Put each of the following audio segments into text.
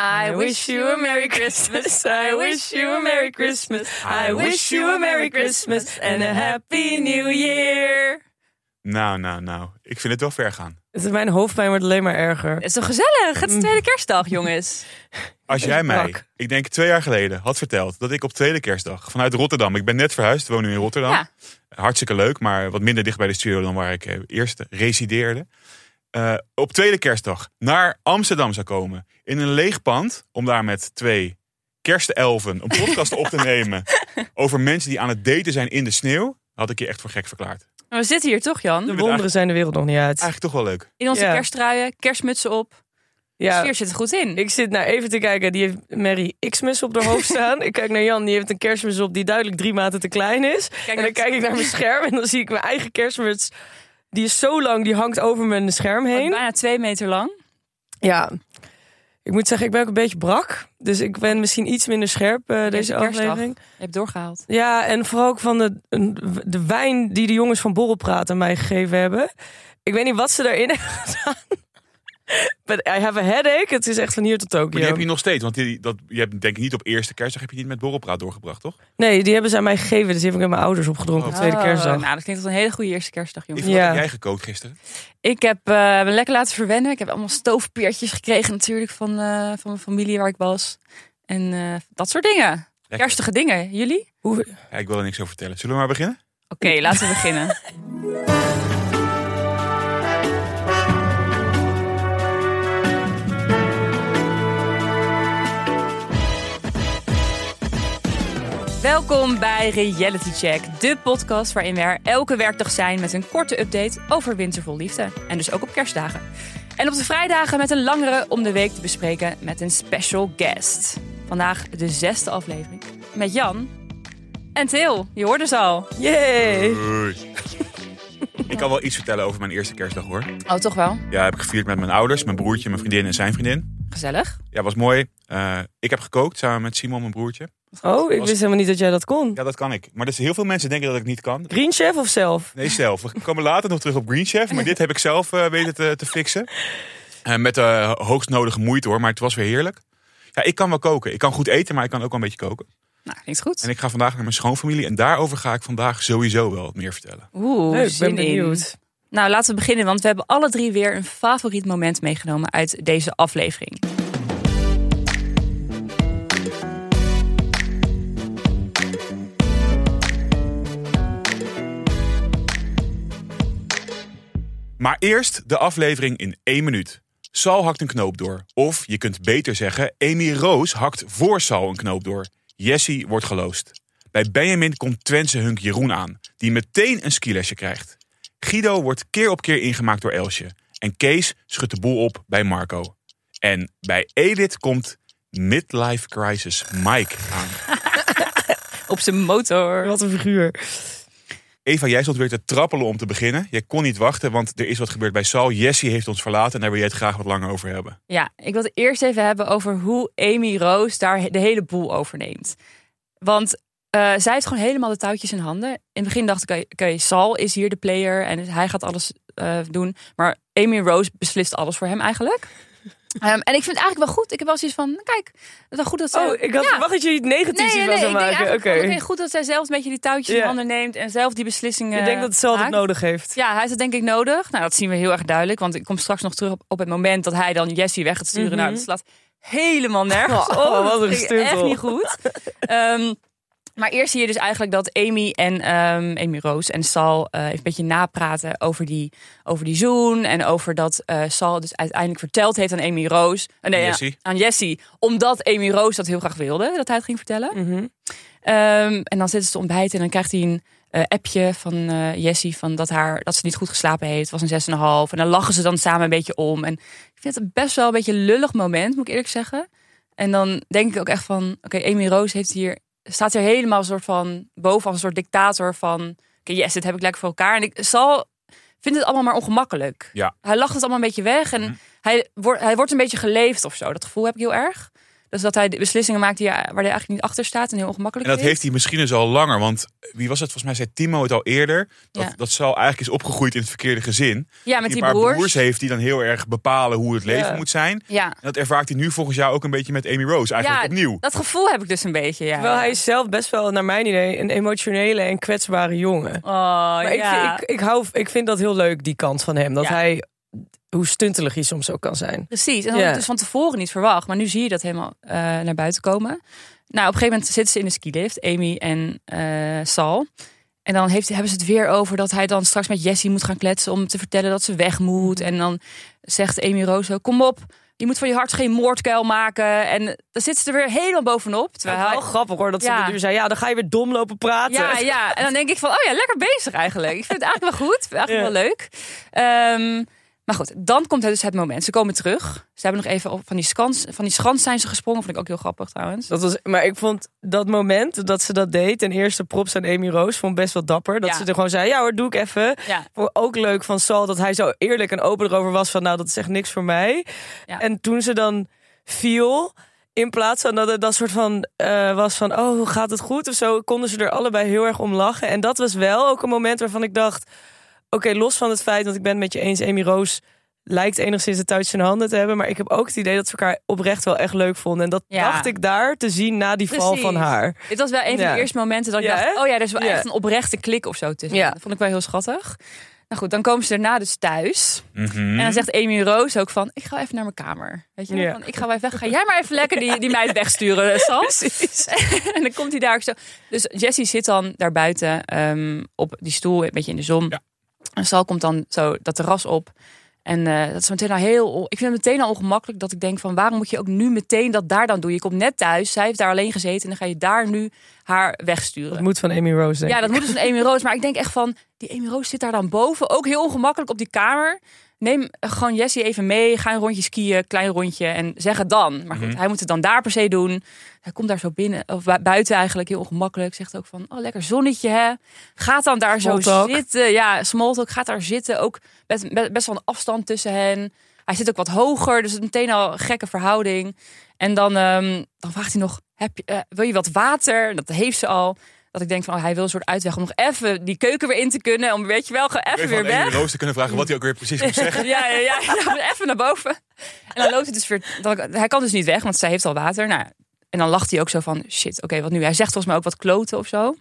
I wish you a Merry Christmas. I wish you a Merry Christmas. I wish you a Merry Christmas and a Happy New Year. Nou, nou, nou. Ik vind het wel ver gaan. Mijn hoofdpijn wordt alleen maar erger. Het is toch gezellig? Het is tweede kerstdag, jongens. Als jij mij, ik denk twee jaar geleden, had verteld dat ik op tweede kerstdag vanuit Rotterdam, ik ben net verhuisd, woon nu in Rotterdam. Ja. Hartstikke leuk, maar wat minder dicht bij de studio dan waar ik eh, eerst resideerde. Eh, op tweede kerstdag naar Amsterdam zou komen. In een leeg pand, om daar met twee kerstelfen een podcast op te nemen over mensen die aan het daten zijn in de sneeuw. Had ik je echt voor gek verklaard. Maar we zitten hier toch, Jan? De wonderen zijn de wereld nog niet uit. Eigenlijk toch wel leuk. In onze Ja. kersttruien, kerstmutsen op. De Ja, sfeer zit er goed in. ik zit naar even te kijken. Die heeft Mary Xmas op haar hoofd staan. ik kijk naar Jan, die heeft een kerstmis op die duidelijk drie maten te klein is. en dan kijk ik naar mijn scherm en dan zie ik mijn eigen kerstmuts. Die is zo lang, die hangt over mijn scherm heen. Bijna twee meter lang. Ja, ik moet zeggen, ik ben ook een beetje brak. Dus ik ben misschien iets minder scherp eh, deze aflevering. Je hebt doorgehaald. Ja, en vooral ook van de, de wijn die de jongens van Borrelpraat aan mij gegeven hebben. Ik weet niet wat ze daarin hebben gedaan. But I have a headache. Het is echt van hier tot Maar Tokio. die heb je nog steeds, want die, dat, je hebt denk ik niet op eerste kerstdag heb je niet met borrelpraat doorgebracht, toch? Nee, die hebben ze aan mij gegeven. Dus die heb ik met mijn ouders opgedronken op tweede Oh, kerstdag. Nou, dat klinkt als een hele goede eerste kerstdag, jongens. Lieve, wat Ja. heb jij gekookt gisteren? Ik heb eh, me lekker laten verwennen. Ik heb allemaal stoofpeertjes gekregen natuurlijk van, eh, van mijn familie waar ik was. En eh, dat soort dingen. Lekker. Kerstige dingen. Jullie? Hoe, Ja, ik wil er niks over vertellen. Zullen we maar beginnen? Oké, laten we beginnen. Welkom bij Reality Check, de podcast waarin we er elke werkdag zijn met een korte update over wintervol liefde. En dus ook op kerstdagen. En op de vrijdagen met een langere om de week te bespreken met een special guest. Vandaag de zesde aflevering met Jan en Til. Je hoorde ze al. yay! ik kan wel iets vertellen over mijn eerste kerstdag hoor. Oh, toch wel? Ja, heb ik gevierd met mijn ouders, mijn broertje, mijn vriendin en zijn vriendin. Gezellig. Ja, was mooi. Eh, ik heb gekookt samen met Simon, mijn broertje. Oh, ik wist helemaal niet dat jij dat kon. Ja, dat kan ik. Maar dus heel veel mensen denken dat ik het niet kan. Green chef of zelf? Nee, zelf. We komen later nog terug op Green Chef. Maar dit heb ik zelf eh, weten te, te fixen. Eh, met de hoogst nodige moeite hoor. Maar het was weer heerlijk. Ja, ik kan wel koken. Ik kan goed eten, maar ik kan ook wel een beetje koken. Nou, klinkt goed. En ik ga vandaag naar mijn schoonfamilie. En daarover ga ik vandaag sowieso wel wat meer vertellen. Oeh, Leuk, ik zin ben in. benieuwd. Nou, laten we beginnen, want we hebben alle drie weer een favoriet moment meegenomen uit deze aflevering. Maar eerst de aflevering in één minuut. Sal hakt een knoop door. Of je kunt beter zeggen, Amy Roos hakt voor Sal een knoop door. Jessie wordt geloosd. Bij Benjamin komt Twentse hunk Jeroen aan, die meteen een skilesje krijgt. Guido wordt keer op keer ingemaakt door Elsje. En Kees schudt de boel op bij Marco. En bij Edith komt Midlife Crisis Mike aan. Op zijn motor. Wat een figuur. Eva, jij stond weer te trappelen om te beginnen. Je kon niet wachten, want er is wat gebeurd bij Sal. Jessie heeft ons verlaten en daar wil jij het graag wat langer over hebben. Ja, ik wil het eerst even hebben over hoe Amy Roos daar de hele boel overneemt. Want eh, zij heeft gewoon helemaal de touwtjes in handen. In het begin dacht ik, oké, oké, Sal is hier de player en hij gaat alles eh, doen. Maar Amy Rose beslist alles voor hem eigenlijk. Ehm, en ik vind het eigenlijk wel goed. Ik heb wel zoiets van, kijk, het is wel goed dat zij... Oh, ik had Ja. verwacht dat je iets negatiefs Nee, nee, nee, maken. Oké. oké, goed dat zij zelf een beetje die touwtjes in Ja. handen neemt en zelf die beslissingen Ik denk dat het zelf het nodig heeft. Ja, hij heeft het denk ik nodig. Nou, dat zien we heel erg duidelijk. Want ik kom straks nog terug op, op het moment dat hij dan Jessie weg gaat sturen. Mhm. Nou, dat slaat helemaal nergens op. Oh, wat een gestuntel. Echt niet goed. Ehm, maar eerst zie je dus eigenlijk dat Amy en ehm, Amy Roos en Sal even een beetje napraten over die, over die zoen. En over dat eh, Sal dus uiteindelijk verteld heeft aan Amy Roos. eh, nee, Jessie. aan Jessie. Omdat Amy Roos dat heel graag wilde, dat hij het ging vertellen. Mhm. Ehm, en dan zitten ze te ontbijten en dan krijgt hij een appje van Jessie van dat, haar, dat ze niet goed geslapen heeft. Het was een 6,5. En dan lachen ze dan samen een beetje om. En ik vind het best wel een beetje een lullig moment, moet ik eerlijk zeggen. En dan denk ik ook echt van, oké, Amy Roos heeft hier, staat hier helemaal een soort van boven als een soort dictator van, oké, yes, dit heb ik lekker voor elkaar. En ik zal, vind het allemaal maar ongemakkelijk. Ja. Hij lacht het allemaal een beetje weg en Mhm. hij, wordt, hij wordt een beetje geleefd of zo. Dat gevoel heb ik heel erg. Dus dat hij de beslissingen maakt die, waar hij eigenlijk niet achter staat en heel ongemakkelijk En dat heeft hij misschien dus al langer. Want wie was het? Volgens mij zei Timo het al eerder. Dat, Ja. dat Sal eigenlijk is opgegroeid in het verkeerde gezin. Ja, met Die die broers. broers heeft die dan heel erg bepalen hoe het leven Ja. moet zijn. Ja. En dat ervaart hij nu volgens jou ook een beetje met Amy Rose. Eigenlijk ja, opnieuw. dat gevoel heb ik dus een beetje, ja. Terwijl hij is zelf best wel, naar mijn idee, een emotionele en kwetsbare jongen. Oh, Maar ik, ja. vind, ik, ik, hou, ik vind dat heel leuk, die kant van hem. Dat Ja. hij, hoe stuntelig hij soms ook kan zijn. Precies, en dat Ja. had ik dus van tevoren niet verwacht. Maar nu zie je dat helemaal eh, naar buiten komen. Nou, op een gegeven moment zitten ze in de skilift, Amy en eh Sal. En dan heeft, hebben ze het weer over dat hij dan straks met Jessie moet gaan kletsen... om te vertellen dat ze weg moet. En dan zegt Amy ook, kom op, je moet van je hart geen moordkuil maken. En dan zit ze er weer helemaal bovenop. Terwijl Wel grappig hoor, dat ze Ja. nu zei, ja, dan ga je weer dom lopen praten. Ja, ja, en dan denk ik van, oh ja, lekker bezig eigenlijk. Ik vind het eigenlijk wel goed, eigenlijk Ja. wel leuk. Ehm, maar goed, dan komt het dus het moment. Ze komen terug. Ze hebben nog even op van die, skans, van die schans zijn ze gesprongen. Vond ik ook heel grappig trouwens. Dat was, maar ik vond dat moment dat ze dat deed, ten eerste props aan Amy Roos, vond best wel dapper. Dat Ja. ze er gewoon zei, ja hoor, doe ik even. Ja, Vond ook leuk van Sal dat hij zo eerlijk en open erover was van, nou dat is echt niks voor mij. Ja. En toen ze dan viel, in plaats van dat het dat soort van eh, was van, oh gaat het goed of zo, konden ze er allebei heel erg om lachen. En dat was wel ook een moment waarvan ik dacht, oké, los van het feit dat ik ben het met je eens, Amy Roos lijkt enigszins het touwtje in handen te hebben. Maar ik heb ook het idee dat ze elkaar oprecht wel echt leuk vonden. En dat Ja. dacht ik daar te zien na die val van haar. dit was wel een van Ja. de eerste momenten dat ik Ja, dacht... hè? oh ja, er is wel Ja. echt een oprechte klik of zo tussen. Ja. Dat vond ik wel heel schattig. Nou goed, dan komen ze daarna dus thuis. Mhm. En dan zegt Amy Roos ook van, ik ga even naar mijn kamer. Weet je, Ja. van, ik ga wel even weg. Ga jij maar even lekker die, die meid wegsturen, Sal. en dan komt hij daar ook zo. Dus Jessie zit dan daar buiten ehm, op die stoel, een beetje in de zon. Ja. En Sal komt dan zo dat terras op. En eh, dat is meteen al heel. Ik vind het meteen al ongemakkelijk dat ik denk van waarom moet je ook nu meteen dat daar dan doen? Je komt net thuis, zij heeft daar alleen gezeten en dan ga je daar nu haar wegsturen. Dat moet van Amy Rose denk Ja, dat moet dus een Amy Roos. Maar ik denk echt van, die Amy Roos zit daar dan boven. Ook heel ongemakkelijk op die kamer. Neem gewoon Jessie even mee. Ga een rondje skiën, klein rondje. En zeg het dan. Maar goed, Mhm. hij moet het dan daar per se doen. Hij komt daar zo binnen, of bu- buiten eigenlijk, heel ongemakkelijk. Zegt ook van, oh lekker zonnetje hè. Gaat dan daar zo zitten. Ja, smalltalk. Gaat daar zitten. Ook best, be- best wel een afstand tussen hen. Hij zit ook wat hoger, dus meteen al een gekke verhouding. En dan, ehm, dan vraagt hij nog, heb je, eh, wil je wat water? Dat heeft ze al. Dat ik denk van, oh, hij wil een soort uitweg om nog even die keuken weer in te kunnen. Om, weet je wel, gewoon even weer weg. Rose te kunnen vragen wat hij ook weer precies moet zeggen. Ja, ja, ja, ja, even naar boven. En dan loopt hij dus weer. Dan, hij kan dus niet weg, want zij heeft al water. Nou, en dan lacht hij ook zo van: shit, oké, wat nu? Hij zegt volgens mij ook wat kloten of zo.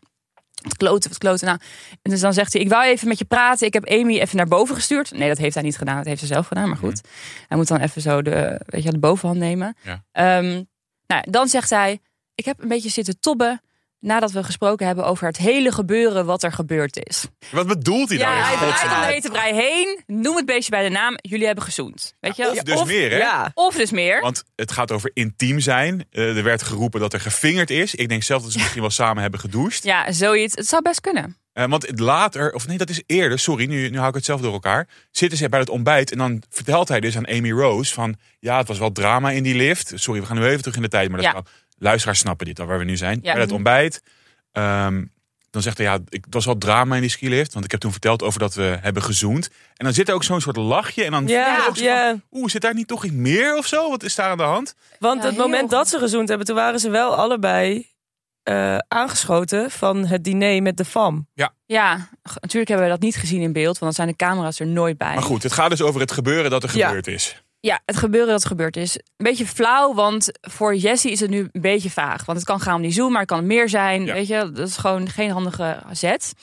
Wat kloten, wat kloten. Nou, en dus dan zegt hij: Ik wou even met je praten. Ik heb Amy even naar boven gestuurd. Nee, dat heeft hij niet gedaan. Dat heeft ze zelf gedaan. Maar goed, hij moet dan even zo de, weet je, de bovenhand nemen. Ja. Ehm, nou, dan zegt hij: Ik heb een beetje zitten tobben. Nadat we gesproken hebben over het hele gebeuren wat er gebeurd is. Wat bedoelt hij Ja, daar in hij draait om de hete brei heen. Noem het beestje bij de naam. Jullie hebben gezoend. Weet je? Of dus of, meer, hè? Ja, of dus meer. Want het gaat over intiem zijn. Eh, er werd geroepen dat er gevingerd is. Ik denk zelf dat ze misschien wel samen hebben gedoucht. Ja, zoiets. Het zou best kunnen. Eh, want het later, of nee, dat is eerder, sorry, nu, nu hou ik het zelf door elkaar. Zitten ze bij het ontbijt en dan vertelt hij dus aan Amy Rose van... Ja, het was wel drama in die lift. Sorry, we gaan nu even terug in de tijd. Maar dat Ja. wel- luisteraars snappen dit al, waar we nu zijn. Ja. Bij het ontbijt. ehm, dan zegt hij, ja, ik, het was wel drama in die skilift. Want ik heb toen verteld over dat we hebben gezoend. En dan zit er ook zo'n soort lachje. En dan voel je ja, ook zo van, ja. Oeh, zit daar niet toch iets meer of zo? Wat is daar aan de hand? Want Ja, het moment dat ze gezoend hebben, toen waren ze wel allebei eh, aangeschoten van het diner met de fam. Ja, g- natuurlijk hebben we dat niet gezien in beeld. Want dan zijn de camera's er nooit bij. Maar goed, het gaat dus over het gebeuren dat er Ja. gebeurd is. Ja, het gebeuren dat gebeurd is. Een beetje flauw, want voor Jessie is het nu een beetje vaag. Want het kan gaan om die zoom, maar het kan meer zijn. Ja. Weet je, dat is gewoon geen handige zet.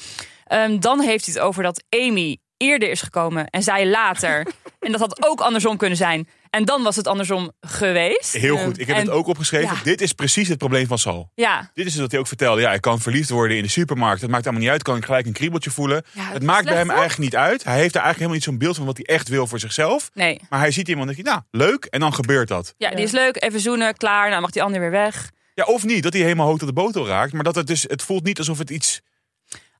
Ehm, dan heeft hij het over dat Amy eerder is gekomen en zij later. en dat had ook andersom kunnen zijn. En dan was het andersom geweest. Heel goed, ik heb En- het ook opgeschreven. ja. Dit is precies het probleem van Sal. Ja, Dit is dus wat hij ook vertelde. Ja, ik kan verliefd worden in de supermarkt. Dat maakt allemaal niet uit. Kan ik gelijk een kriebeltje voelen. Ja, het maakt bij hem eigenlijk niet uit. Hij heeft daar eigenlijk helemaal niet zo'n beeld van wat hij echt wil voor zichzelf. nee. Maar hij ziet iemand en denkt, nou, leuk. En dan gebeurt dat. Ja, die is leuk. Even zoenen, klaar. Dan mag die ander weer weg. Ja, of niet, dat hij helemaal hoog tot de botel raakt. Maar dat het dus, het voelt niet alsof het iets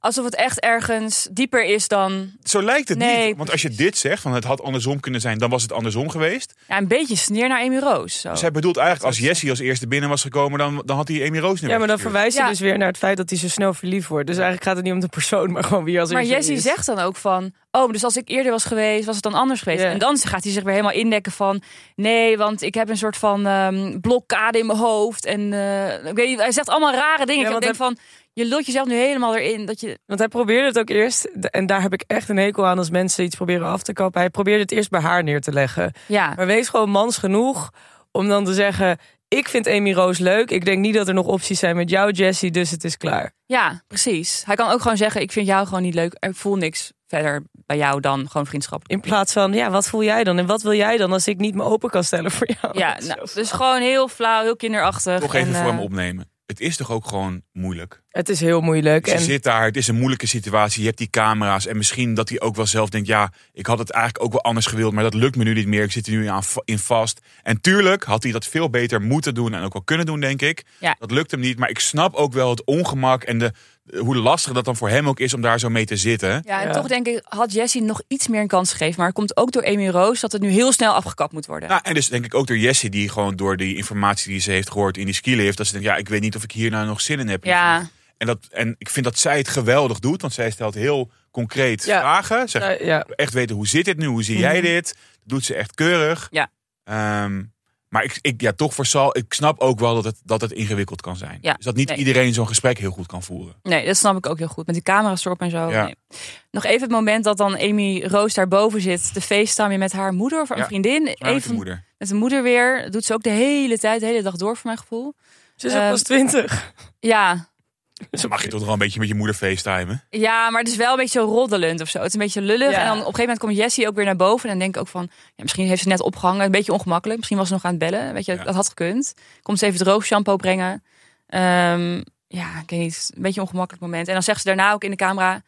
alsof het echt ergens dieper is dan... Zo lijkt het Nee, niet. Want als je dit zegt, van het had andersom kunnen zijn, dan was het andersom geweest. Ja, een beetje sneer naar Amy Roos. Zo. Dus hij bedoelt eigenlijk, als Jessie als eerste binnen was gekomen, dan, dan had hij Amy Roos nu Ja, maar dan verwijst hij Ja. dus weer naar het feit dat hij zo snel verliefd wordt. Dus eigenlijk gaat het niet om de persoon, maar gewoon wie als Maar eerste Jessie is. zegt dan ook van... Oh, dus als ik eerder was geweest, was het dan anders geweest. En dan gaat hij zich weer helemaal indekken van... Nee, want ik heb een soort van ehm, blokkade in mijn hoofd. En eh, ik weet niet, hij zegt allemaal rare dingen. Ja, ik denk van, je lult jezelf nu helemaal erin. Dat je, Want hij probeerde het ook eerst, en daar heb ik echt een hekel aan als mensen iets proberen af te kappen. Hij probeerde het eerst bij haar neer te leggen. ja, Maar wees gewoon mans genoeg om dan te zeggen: Ik vind Amy Roos leuk. Ik denk niet dat er nog opties zijn met jou, Jessie, dus het is klaar. ja, precies. Hij kan ook gewoon zeggen, ik vind jou gewoon niet leuk. Ik voel niks verder bij jou dan gewoon vriendschap. In plaats van: Ja, wat voel jij dan? En wat wil jij dan als ik niet me open kan stellen voor jou? Ja, nou, dus gewoon heel flauw, heel kinderachtig. Toch even en, voor hem eh, opnemen. Het is toch ook gewoon moeilijk. Het is heel moeilijk. Dus je En zit daar, het is een moeilijke situatie. Je hebt die camera's. En misschien dat hij ook wel zelf denkt: ja, ik had het eigenlijk ook wel anders gewild. Maar dat lukt me nu niet meer. Ik zit er nu aan, in vast. En tuurlijk had hij dat veel beter moeten doen. En ook wel kunnen doen, denk ik. Ja. Dat lukt hem niet. Maar ik snap ook wel het ongemak. En de, hoe lastig dat dan voor hem ook is om daar zo mee te zitten. Ja, en Ja. toch denk ik, had Jessie nog iets meer een kans gegeven. Maar het komt ook door Amy Roos dat het nu heel snel afgekapt moet worden. Nou, en dus denk ik ook door Jessie, die gewoon door die informatie die ze heeft gehoord in die skilift, dat ze denkt, ja, ik weet niet of ik hier nou nog zin in heb. Ja. En, dat, en ik vind dat zij het geweldig doet, want zij stelt heel concreet Ja. vragen. Zegt, ja. echt weten, hoe zit dit nu? Hoe zie jij dit? Dat doet ze echt keurig. Ja. Ehm, maar ik, ik, ja, toch voor Sal, ik snap ook wel dat het, dat het ingewikkeld kan zijn. Ja. Dus dat niet Nee. iedereen zo'n gesprek heel goed kan voeren. Nee, dat snap ik ook heel goed. Met die camera's erop en zo. Ja. Nee. Nog even het moment dat dan Amy Roos daarboven zit. De FaceTime met haar moeder of een Ja, vriendin. Samen met Even moeder. met de moeder weer. Dat doet ze ook de hele tijd, de hele dag door voor mijn gevoel. Ze is ook Ehm, pas twintig. Ja, Dus mag je toch wel een beetje met je moeder facetimen? ja, maar het is wel een beetje zo roddelend of zo. Het is een beetje lullig. Ja. En dan op een gegeven moment komt Jessie ook weer naar boven. En dan denk ik ook van, ja, misschien heeft ze net opgehangen. Een beetje ongemakkelijk. Misschien was ze nog aan het bellen. Weet je, Ja. dat had gekund. Komt ze even het roogshampoo brengen. Ehm, ja, ik weet niet. Een beetje een ongemakkelijk moment. En dan zegt ze daarna ook in de camera...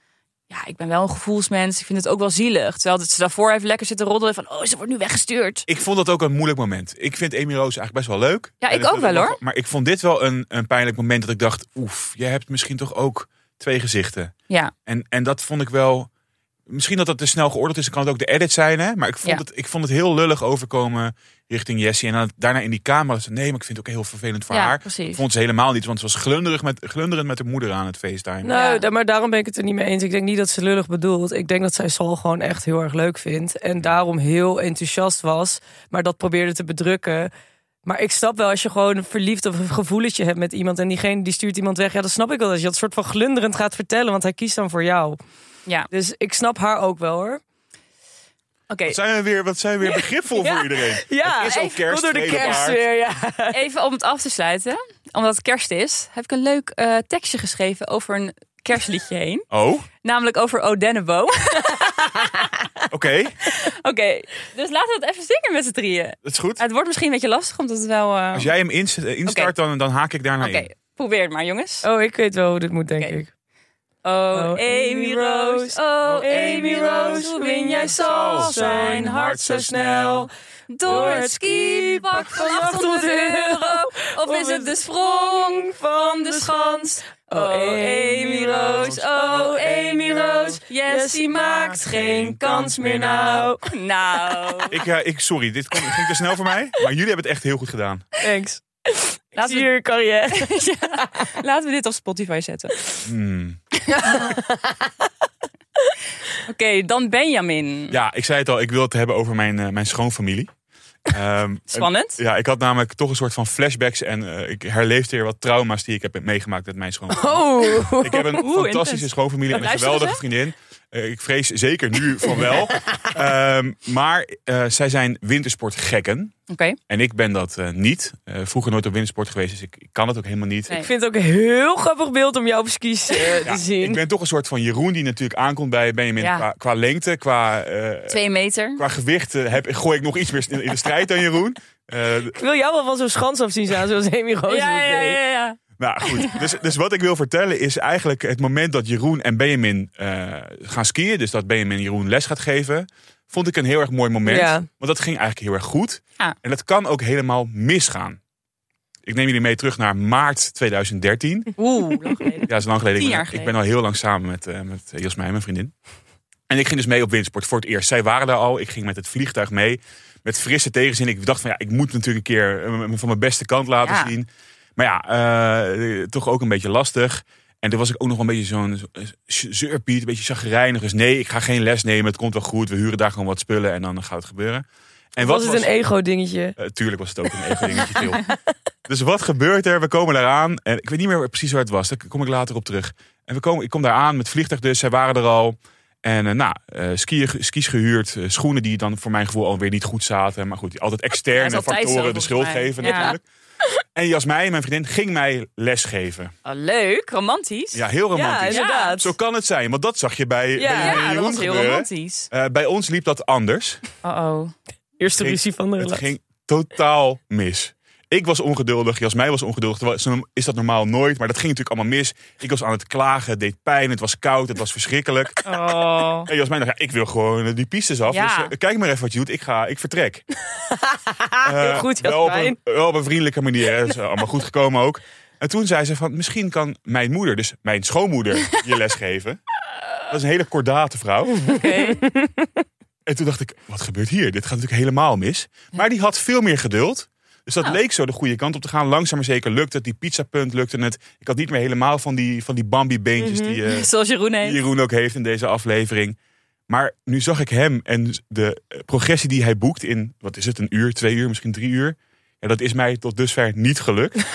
Ja, ik ben wel een gevoelsmens. Ik vind het ook wel zielig. Terwijl dat ze daarvoor even lekker zitten roddelen van... Oh, ze wordt nu weggestuurd. Ik vond dat ook een moeilijk moment. Ik vind Amy Roos eigenlijk best wel leuk. Ja, En ik ook wel, hoor. Maar ik vond dit wel een, een pijnlijk moment dat ik dacht... Oef, jij hebt misschien toch ook twee gezichten. Ja, En, en dat vond ik wel... Misschien dat dat te snel geoordeeld is, dan kan het ook de edit zijn. Hè? Maar ik vond, Ja. het, ik vond het heel lullig overkomen richting Jessie. En dan daarna in die camera. zei, Nee, maar ik vind het ook heel vervelend voor ja haar. precies. vond ze helemaal niet, want ze was glunderig met, glunderend met de moeder aan het FaceTime. Nou, Ja. maar daarom ben ik het er niet mee eens. Ik denk niet dat ze lullig bedoelt. Ik denk dat zij Sal gewoon echt heel erg leuk vindt. En daarom heel enthousiast was. Maar dat probeerde te bedrukken. Maar ik snap wel als je gewoon een verliefd of een gevoeletje hebt met iemand. En diegene die stuurt iemand weg. Ja, dat snap ik wel. Dat je dat soort van glunderend gaat vertellen. Want hij kiest dan voor jou. Ja, Dus ik snap haar ook wel hoor. oké. Wat zijn we weer, wat zijn we weer begripvol Ja. voor iedereen? Ja, het is even kerst, door de kerst weer. Ja. Even om het af te sluiten, omdat het kerst is, heb ik een leuk eh, tekstje geschreven over een kerstliedje heen. Oh, Namelijk over O Denneboom. oké. Oké, dus laten we het even zingen met z'n drieën. Dat is goed. Het wordt misschien een beetje lastig, omdat het wel... eh, Als jij hem inst- eh, instart, dan, dan haak ik daarna Oké, in. probeer het maar jongens. Oh, ik weet wel hoe dit moet, denk Oké. ik. Oh, Amy Amy Rose, Rose, oh, Amy Rose, hoe win jij zal zijn hart zo snel? Door het skipak van 800 euro, of is het de sprong van de schans? Oh, Amy Rose, oh, Amy Rose, Jessie maakt geen kans meer nou. Nou, Ik, eh, ik, sorry, dit kon- ging te snel voor mij. Maar jullie hebben het echt heel goed gedaan. Thanks. laten we, carrière. Ja, laten we dit op Spotify zetten. Hmm. Oké, dan Benjamin. Ja, ik zei het al, ik wil het hebben over mijn, eh, mijn schoonfamilie. Ehm, Spannend. Ja, ik had namelijk toch een soort van flashbacks en eh, ik herleefde weer wat trauma's die ik heb meegemaakt met mijn schoonfamilie. Oh. Ik heb een Oeh, fantastische intens. schoonfamilie en een geweldige vriendin. Eh, ik vrees zeker nu van wel. Ehm, maar eh, zij zijn wintersportgekken. Oké. En ik ben dat eh, niet. Eh, vroeger nooit op wintersport geweest, dus ik, ik kan het ook helemaal niet. Nee. Ik vind het ook een heel grappig beeld om jou op skis Ja, te zien. ik ben toch een soort van Jeroen die natuurlijk aankomt bij Benjamin. Ja. Qua, qua lengte, qua, eh, Twee meter. qua gewicht heb, gooi ik nog iets meer in, in de strijd dan Jeroen. Eh, Ik wil jou wel van zo'n schans af zien staan, zoals Amy Roos Ja, ja, ja, ja. Nou goed, dus, dus wat ik wil vertellen is eigenlijk het moment dat Jeroen en Benjamin eh, gaan skiën. Dus dat Benjamin Jeroen les gaat geven. Vond ik een heel erg mooi moment. Ja. Want dat ging eigenlijk heel erg goed. En dat kan ook helemaal misgaan. Ik neem jullie mee terug naar maart 2013. Oeh, lang geleden. Ja, dat is lang geleden. Tien Ik ben- jaar Ik geleden. ben al heel lang samen met, eh met Jasmijn, mijn vriendin. En ik ging dus mee op windsport voor het eerst. Zij waren daar al. Ik ging met het vliegtuig mee. Met frisse tegenzin. Ik dacht van ja, ik moet natuurlijk een keer eh, van mijn beste kant laten Ja. zien. Maar ja, eh, toch ook een beetje lastig. En toen was ik ook nog wel een beetje zo'n zo- zeurpiet, een beetje chagrijnig. Dus nee, ik ga geen les nemen. Het komt wel goed. We huren daar gewoon wat spullen en dan gaat het gebeuren. En was het een ego-dingetje? eh, tuurlijk was het ook een even dingetje til. Dus wat gebeurt er? We komen eraan. En ik weet niet meer precies waar het was. Daar kom ik later op terug. En we komen, ik kom daar aan met vliegtuig dus. Zij waren er al. En eh, nou, skiën, skis gehuurd. eh, schoenen die dan voor mijn gevoel alweer niet goed zaten. Maar goed, altijd externe altijd factoren zo, de schuld mij. geven Ja. natuurlijk. En Jasmijn, mijn vriendin, ging mij lesgeven. Oh, leuk, romantisch. Ja, heel Ja, romantisch. inderdaad. Zo kan het zijn. Want dat zag je bij, Ja. bij Ja, dat was heel gebeuren. romantisch. Eh, bij ons liep dat anders. Oh, oh. Eerste ruzie van de Het relatie. ging totaal mis. Ik was ongeduldig, Jasmijn was ongeduldig. Is dat normaal nooit, maar dat ging natuurlijk allemaal mis. Ik was aan het klagen, het deed pijn, het was koud, het was verschrikkelijk. Oh. En Jasmijn dacht, ja, ik wil gewoon eh, die pistes af. Ja. Dus eh, kijk maar even wat je doet, ik ga, ik vertrek. Heel Eh, goed, wel op, een, wel op een vriendelijke manier, hè. dat is allemaal goed gekomen ook. En toen zei ze van, misschien kan mijn moeder, dus mijn schoonmoeder, je les geven. Dat is een hele kordate vrouw. En toen dacht ik, wat gebeurt hier? Dit gaat natuurlijk helemaal mis. Maar die had veel meer geduld. Dus dat Nou. leek zo de goede kant op te gaan. Langzaam maar zeker lukte het. Die pizzapunt lukte het. Ik had niet meer helemaal van die, van die Bambi-beentjes die, eh, Zoals Jeroen die. Jeroen ook heeft in deze aflevering. Maar nu zag ik hem en de progressie die hij boekt in, wat is het, een uur, twee uur, misschien drie uur. Ja, dat is mij tot dusver niet gelukt.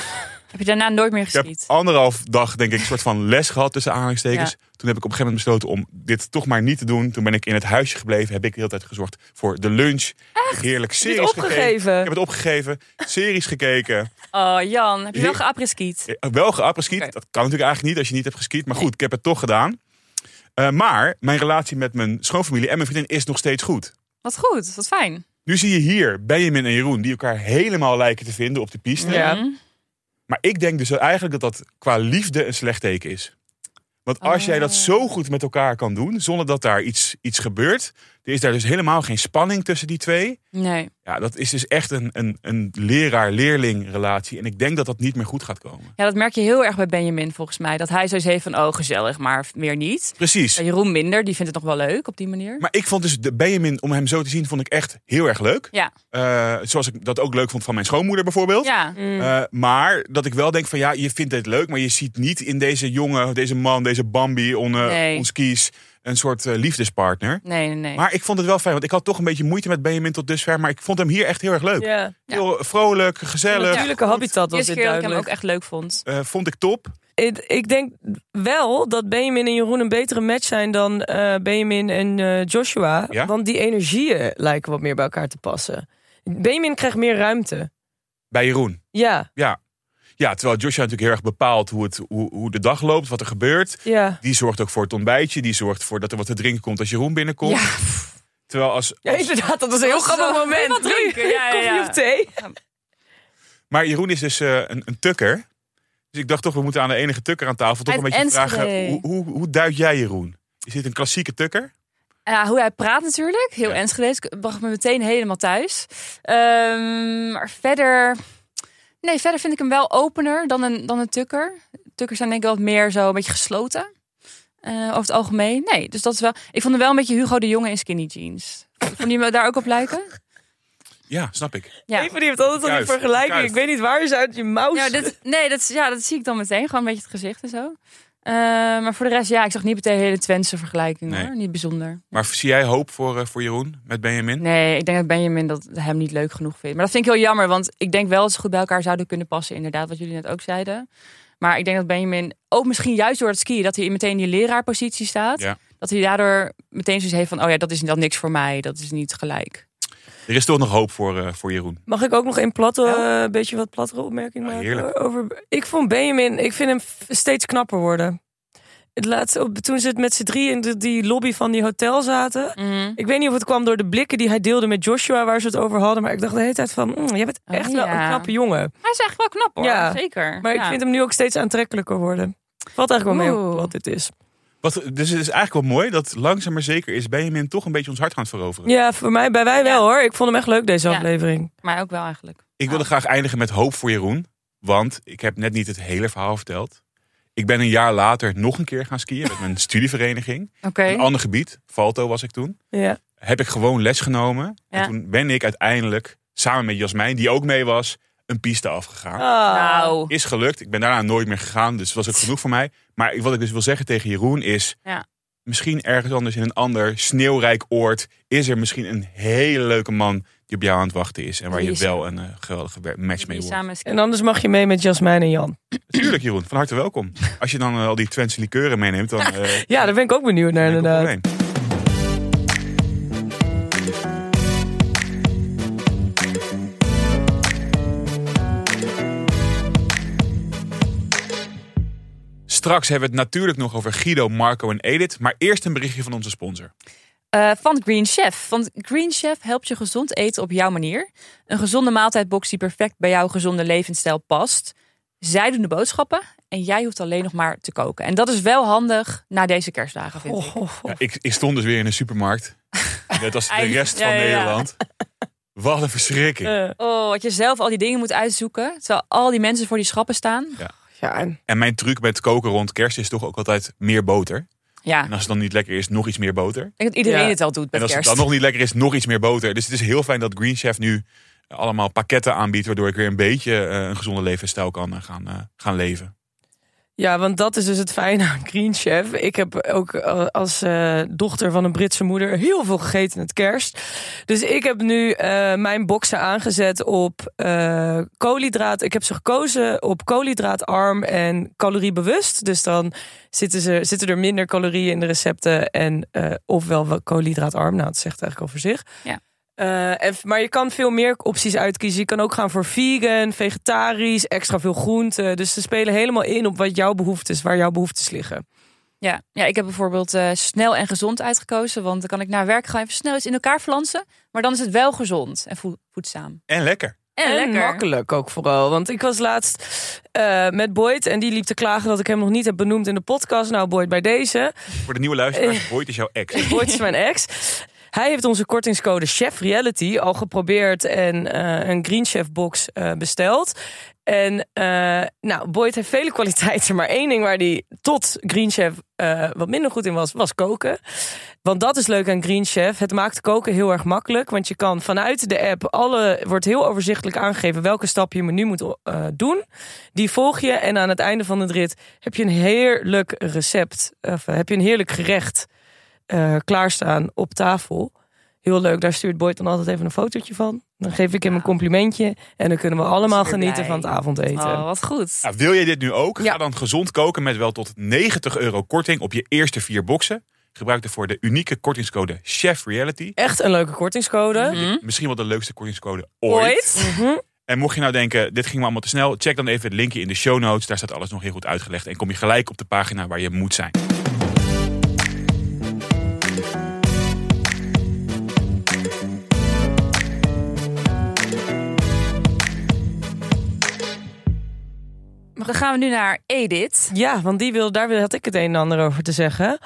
Heb je daarna nooit meer Ik heb geschiet? anderhalf dag, denk ik, een soort van les gehad tussen aanhalingstekens. Ja. Toen heb ik op een gegeven moment besloten om dit toch maar niet te doen. Toen ben ik in het huisje gebleven. Heb ik de hele tijd gezorgd voor de lunch. Heerlijk Heb je het series gekeken. opgegeven? Ik heb het opgegeven. Series gekeken. Oh, Jan, heb je wel? Eh, Wel geappreskiet. Oké. Dat kan natuurlijk eigenlijk niet als je niet hebt geskiet. Maar goed, ik heb het toch gedaan. Eh, maar mijn relatie met mijn schoonfamilie en mijn vriendin is nog steeds goed. Wat goed, wat fijn. Nu zie je hier Benjamin en Jeroen die elkaar helemaal lijken te vinden op de piste. Ja. Maar ik denk dus eigenlijk dat dat qua liefde een slecht teken is. Want als jij dat zo goed met elkaar kan doen, zonder dat daar iets, iets gebeurt, er is daar dus helemaal geen spanning tussen die twee. Nee. Ja, dat is dus echt een, een, een leraar-leerling relatie. En ik denk dat dat niet meer goed gaat komen. Ja, dat merk je heel erg bij Benjamin volgens mij. Dat hij zoiets heeft van, oh gezellig, maar meer niet. Precies. En Jeroen minder, die vindt het nog wel leuk op die manier. Maar ik vond dus de Benjamin, om hem zo te zien, vond ik echt heel erg leuk. Ja, Eh, zoals ik dat ook leuk vond van mijn schoonmoeder bijvoorbeeld. ja. Eh, maar dat ik wel denk van ja, je vindt het leuk, maar je ziet niet in deze jongen, deze man, deze Bambi, on, eh, Nee. ons kies, een soort eh, liefdespartner. Nee, nee, nee. Maar ik vond het wel fijn, want ik had toch een beetje moeite met Benjamin tot dusver, maar ik vond hem hier echt heel erg leuk. Ja. Heel vrolijk, gezellig. Natuurlijke habitat was dit dat ik hem duidelijk. ook echt leuk vond. Eh, vond ik top. Ik, ik denk wel dat Benjamin en Jeroen een betere match zijn dan eh, Benjamin en eh, Joshua. Ja? Want die energieën lijken wat meer bij elkaar te passen. Benjamin krijgt meer ruimte. Bij Jeroen. Ja, Ja. Ja, terwijl Joshua natuurlijk heel erg bepaalt hoe, het, hoe, hoe de dag loopt, wat er gebeurt. ja. Die zorgt ook voor het ontbijtje. Die zorgt ervoor dat er wat te drinken komt als Jeroen binnenkomt. Ja, Terwijl als, Ja, inderdaad, dat was een heel grappig moment. Wat drinken? Ja, ja, Koffie ja. of thee? Maar Jeroen is dus eh, een, een tukker. Dus ik dacht toch, we moeten aan de enige tukker aan tafel toch Uit een beetje vragen. Hoe, hoe, hoe duid jij Jeroen? Is dit een klassieke tukker? Ja, hoe hij praat natuurlijk. Heel Ja. Enschede. bracht me meteen helemaal thuis. Ehm, maar verder... Nee, verder vind ik hem wel opener dan een, dan een tukker. Tukkers zijn denk ik wel wat meer zo een beetje gesloten. eh, over het algemeen. Nee, dus dat is wel... Ik vond hem wel een beetje Hugo de Jonge in skinny jeans. Vond je me daar ook op lijken? Ja, snap ik. Ja. Even die heeft altijd al die vergelijking. kuif. Ik weet niet waar je ze uit je mouw Ja, dit, nee, dat, is- ja, dat zie ik dan meteen. Gewoon een beetje het gezicht en zo. Eh, maar voor de rest, ja, ik zag niet meteen een hele Twentse vergelijking Nee. hoor. Niet bijzonder. Maar zie jij hoop voor, eh, voor Jeroen met Benjamin? Nee, ik denk dat Benjamin dat hem niet leuk genoeg vindt. Maar dat vind ik heel jammer, want ik denk wel dat ze goed bij elkaar zouden kunnen passen. Inderdaad, wat jullie net ook zeiden. Maar ik denk dat Benjamin, ook misschien juist door het skiën, dat hij meteen in die leraarpositie staat. Ja. Dat hij daardoor meteen zoiets heeft van, oh ja, dat is dan niks voor mij. Dat is niet gelijk. Er is toch nog hoop voor, eh, voor Jeroen. Mag ik ook nog een platte, eh, beetje wat plattere opmerking Ja, maken? heerlijk. Over, ik vond Benjamin, ik vind hem steeds knapper worden. Het laatste, op- toen ze het met z'n drie in de, die lobby van die hotel zaten. Mhm. Ik weet niet of het kwam door de blikken die hij deelde met Joshua, waar ze het over hadden. Maar ik dacht de hele tijd van, mm, jij bent Oh, echt wel een knappe jongen. Hij is echt wel knap hoor, Ja. zeker. Maar ik vind hem nu ook steeds aantrekkelijker worden. Valt eigenlijk wel mee Oeh. op wat dit is. Wat, dus het is eigenlijk wel mooi dat langzaam maar zeker is Benjamin toch een beetje ons hart gaan veroveren. Ja, voor mij, bij wij wel Ja. hoor. Ik vond hem echt leuk deze Ja. aflevering. Maar ook wel eigenlijk. Ik wilde graag eindigen met hoop voor Jeroen. Want ik heb net niet het hele verhaal verteld. Ik ben een jaar later nog een keer gaan skiën met mijn studievereniging. Oké. Een ander gebied, Valto was ik toen. Ja. Heb ik gewoon les genomen. Ja. En toen ben ik uiteindelijk, samen met Jasmijn, die ook mee was, een piste afgegaan. Nou, Is gelukt. Ik ben daarna nooit meer gegaan, dus dat was ook genoeg voor mij. Maar wat ik dus wil zeggen tegen Jeroen is... Ja. Misschien ergens anders in een ander sneeuwrijk oord... is er misschien een hele leuke man die op jou aan het wachten is. En waar je wel een eh, geweldige match mee wordt. En anders mag je mee met Jasmijn en Jan. Tuurlijk Jeroen, van harte welkom. Als je dan eh, al die Twentse likeuren meeneemt, dan... eh, Ja, daar ben ik ook benieuwd naar inderdaad. Straks hebben we het natuurlijk nog over Guido, Marco en Edith. Maar eerst een berichtje van onze sponsor. Eh, van Green Chef. Want Green Chef helpt je gezond eten op jouw manier. Een gezonde maaltijdbox die perfect bij jouw gezonde levensstijl past. Zij doen de boodschappen en jij hoeft alleen nog maar te koken. En dat is wel handig na deze kerstdagen, vind ik. Oh. Ja, ik, ik stond dus weer in een supermarkt. Net als de rest ja, van ja, ja. Nederland. Wat een verschrikking. Eh, Oh, wat je zelf al die dingen moet uitzoeken. Terwijl al die mensen voor die schappen staan. ja, en En mijn truc met koken rond kerst is toch ook altijd meer boter. Ja, En als het dan niet lekker is, nog iets meer boter. ik denk dat iedereen Ja. het al doet En met als het kerst. dan nog niet lekker is, nog iets meer boter. Dus het is heel fijn dat Green Chef nu allemaal pakketten aanbiedt. Waardoor ik weer een beetje eh, een gezonde levensstijl kan eh, gaan, eh, gaan leven. Ja, want dat is dus het fijne aan Green Chef. Ik heb ook eh, als eh, dochter van een Britse moeder heel veel gegeten met kerst. Dus ik heb nu eh, mijn boxen aangezet op eh koolhydraat. Ik heb ze gekozen op koolhydraatarm en caloriebewust. Dus dan zitten, ze, zitten er minder calorieën in de recepten. En ofwel wel koolhydraatarm. Nou, dat zegt eigenlijk al voor zich. Ja. Eh, en, maar je kan veel meer opties uitkiezen. Je kan ook gaan voor vegan, vegetarisch, extra veel groenten. Dus ze spelen helemaal in op wat jouw behoeftes, waar jouw behoeftes liggen. Ja, ja, ik heb bijvoorbeeld eh, snel en gezond uitgekozen. Want dan kan ik naar werk gaan even snel iets in elkaar flansen. Maar dan is het wel gezond en voed- voedzaam. En lekker. En, En lekker. makkelijk ook vooral. Want ik was laatst eh, met Boyd en die liep te klagen dat ik hem nog niet heb benoemd in de podcast. Nou, Boyd, bij deze. Voor de nieuwe luisteraars, Boyd is jouw ex. Boyd is mijn ex. Hij heeft onze kortingscode Chef Reality al geprobeerd en eh, een Green Chef box eh, besteld. En eh, nou, Boyd heeft vele kwaliteiten, maar één ding waar hij tot Green Chef wat minder goed in was, was koken. Want dat is leuk aan Green Chef. Het maakt koken heel erg makkelijk, want je kan vanuit de app alle wordt heel overzichtelijk aangegeven welke stap je menu moet doen. Die volg je en aan het einde van de rit heb je een heerlijk recept, of heb je een heerlijk gerecht eh, klaarstaan op tafel. Heel leuk, daar stuurt Boyd dan altijd even een fotootje van. Dan geef ik hem een complimentje en dan kunnen we allemaal genieten blij. van het avondeten. Oh, wat goed. Nou, wil je dit nu ook? Ja. Ga dan gezond koken met wel tot 90 euro korting op je eerste vier boxen. Gebruik ervoor de unieke kortingscode Chef Reality. Echt een leuke kortingscode. Mhm. Misschien wel de leukste kortingscode ooit. Ooit. Mhm. En mocht je nou denken, dit ging me allemaal te snel, check dan even het linkje in de show notes. Daar staat alles nog heel goed uitgelegd. En kom je gelijk op de pagina waar je moet zijn. Dan gaan we nu naar Edith. Ja, want die wil, daar had ik het een en ander over te zeggen.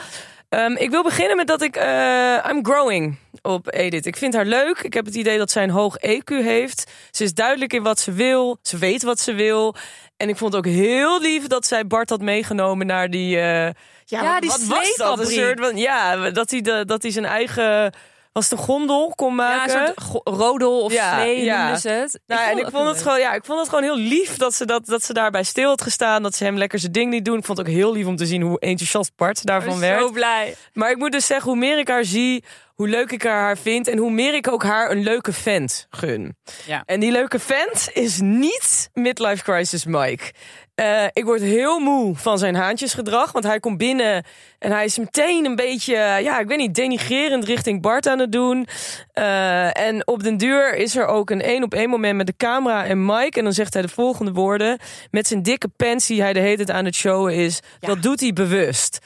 Ehm, ik wil beginnen met dat ik... eh, I'm growing op Edith. Ik vind haar leuk. Ik heb het idee dat zij een hoog EQ heeft. Ze is duidelijk in wat ze wil. Ze weet wat ze wil. En ik vond het ook heel lief dat zij Bart had meegenomen naar die... eh, ja, wat, die wat was dat? Een soort van, ja, dat hij, de, dat hij zijn eigen... Was een gondel kon Ja, maken? een soort rodel of Ja, slee ja. het. Nou, en ik vond het gewoon, ja, ik vond het gewoon heel lief dat ze, dat, dat ze daarbij stil had gestaan. Dat ze hem lekker zijn ding niet doen. Ik vond het ook heel lief om te zien hoe enthousiast Bart daarvan Ik werd. ben zo blij. Maar ik moet dus zeggen, hoe meer ik haar zie, hoe leuk ik haar vind. En hoe meer ik ook haar een leuke vent gun. Ja. En die leuke vent is niet Midlife Crisis Mike. Eh, ik word heel moe van zijn haantjesgedrag. Want hij komt binnen en hij is meteen een beetje, ja, ik weet niet, denigrerend richting Bart aan het doen. Eh, en op den duur is er ook een één op één moment met de camera en Mike. En dan zegt hij de volgende woorden. Met zijn dikke pens die hij de hele tijd aan het showen is. Ja. Dat doet hij bewust.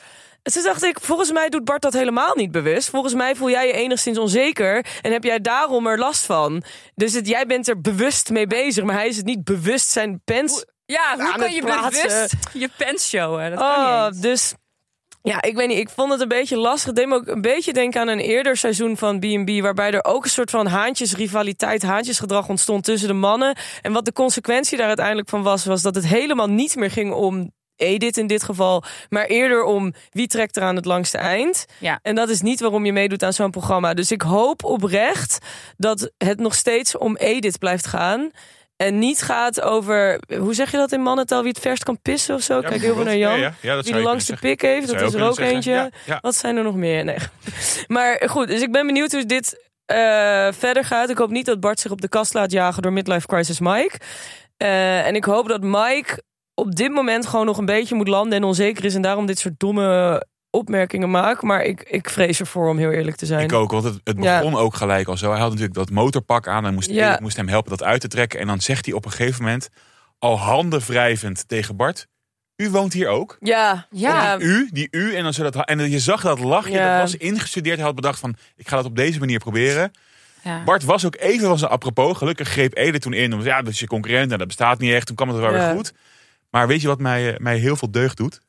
En toen dacht ik, volgens mij doet Bart dat helemaal niet bewust. Volgens mij voel jij je enigszins onzeker en heb jij daarom er last van. Dus het, jij bent er bewust mee bezig, maar hij is het niet bewust zijn pens. Ja, hoe kan het je plaatsen. bewust je pens showen? Dat kan Oh, niet dus Ja, ik weet niet. Ik vond het een beetje lastig. Het deed me ook een beetje denken aan een eerder seizoen van B&B... waarbij er ook een soort van haantjesrivaliteit, haantjesgedrag ontstond tussen de mannen. En wat de consequentie daar uiteindelijk van was... was dat het helemaal niet meer ging om Edith in dit geval... maar eerder om wie trekt er aan het langste eind. Ja. En dat is niet waarom je meedoet aan zo'n programma. Dus ik hoop oprecht dat het nog steeds om Edith blijft gaan... En niet gaat over, hoe zeg je dat in mannentaal, wie het verst kan pissen of zo? Ja, Kijk heel veel naar Jan. Ja, ja. Ja, dat Wie de langste pik heeft, dat is er ook eentje. zeggen. Ja, ja. Wat zijn er nog meer? Nee. Maar goed, dus ik ben benieuwd hoe dit eh, verder gaat. Ik hoop niet dat Bart zich op de kast laat jagen door Midlife Crisis Mike. Eh, en ik hoop dat Mike op dit moment gewoon nog een beetje moet landen en onzeker is. En daarom dit soort domme opmerkingen maakt. Maar ik, ik vrees ervoor om heel eerlijk te zijn. Ik ook, want het, het Ja. begon ook gelijk al zo. Hij had natuurlijk dat motorpak aan en moest, Ja. Moest hem helpen dat uit te trekken. En dan zegt hij op een gegeven moment, al handen wrijvend tegen Bart... U woont hier ook? Ja, Ja. U, die u, en, dan zo dat, en je zag dat lachje, Ja. dat was ingestudeerd. Hij had bedacht van, ik ga dat op deze manier proberen. Ja. Bart was ook even van zijn apropos. Gelukkig greep Ede toen in. Omdat, ja, dat is je concurrent en dat bestaat niet echt. Toen kwam het wel Ja. weer goed. Maar weet je wat mij, eh, mij heel veel deugd doet?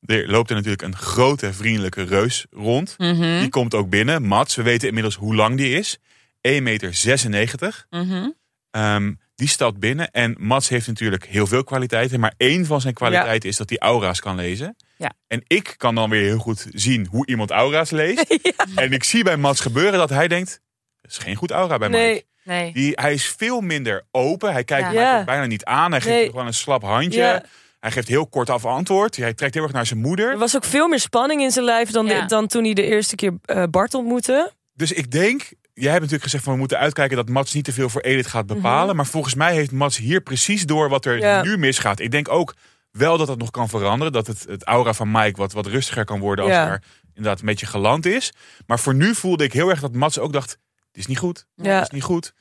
Er loopt er natuurlijk een grote vriendelijke reus rond. Mhm. Die komt ook binnen. Mats, we weten inmiddels hoe lang die is. 1,96 meter. Ehm, die stapt binnen. En Mats heeft natuurlijk heel veel kwaliteiten. Maar één van zijn kwaliteiten is dat hij aura's kan lezen. Ja. En ik kan dan weer heel goed zien hoe iemand aura's leest. En ik zie bij Mats gebeuren dat hij denkt... Dat is geen goed aura bij mij. nee. Nee. Die, hij is veel minder open. Hij kijkt Ja. bijna niet aan. Hij geeft Nee. gewoon een slap handje. Ja. Hij geeft heel kort af antwoord. Hij trekt heel erg naar zijn moeder. Er was ook veel meer spanning in zijn lijf dan, Ja. dan toen hij de eerste keer eh, Bart ontmoette. Dus ik denk, jij hebt natuurlijk gezegd van we moeten uitkijken dat Mats niet te veel voor Edith gaat bepalen. Maar volgens mij heeft Mats hier precies door wat er Mhm. Ja. nu misgaat. Ik denk ook wel dat het nog kan veranderen. Dat het, het aura van Mike wat, wat rustiger kan worden als Ja. hij daar inderdaad een beetje geland is. Maar voor nu voelde ik heel erg dat Mats ook dacht, dit is niet goed. Ja. Dit is niet goed.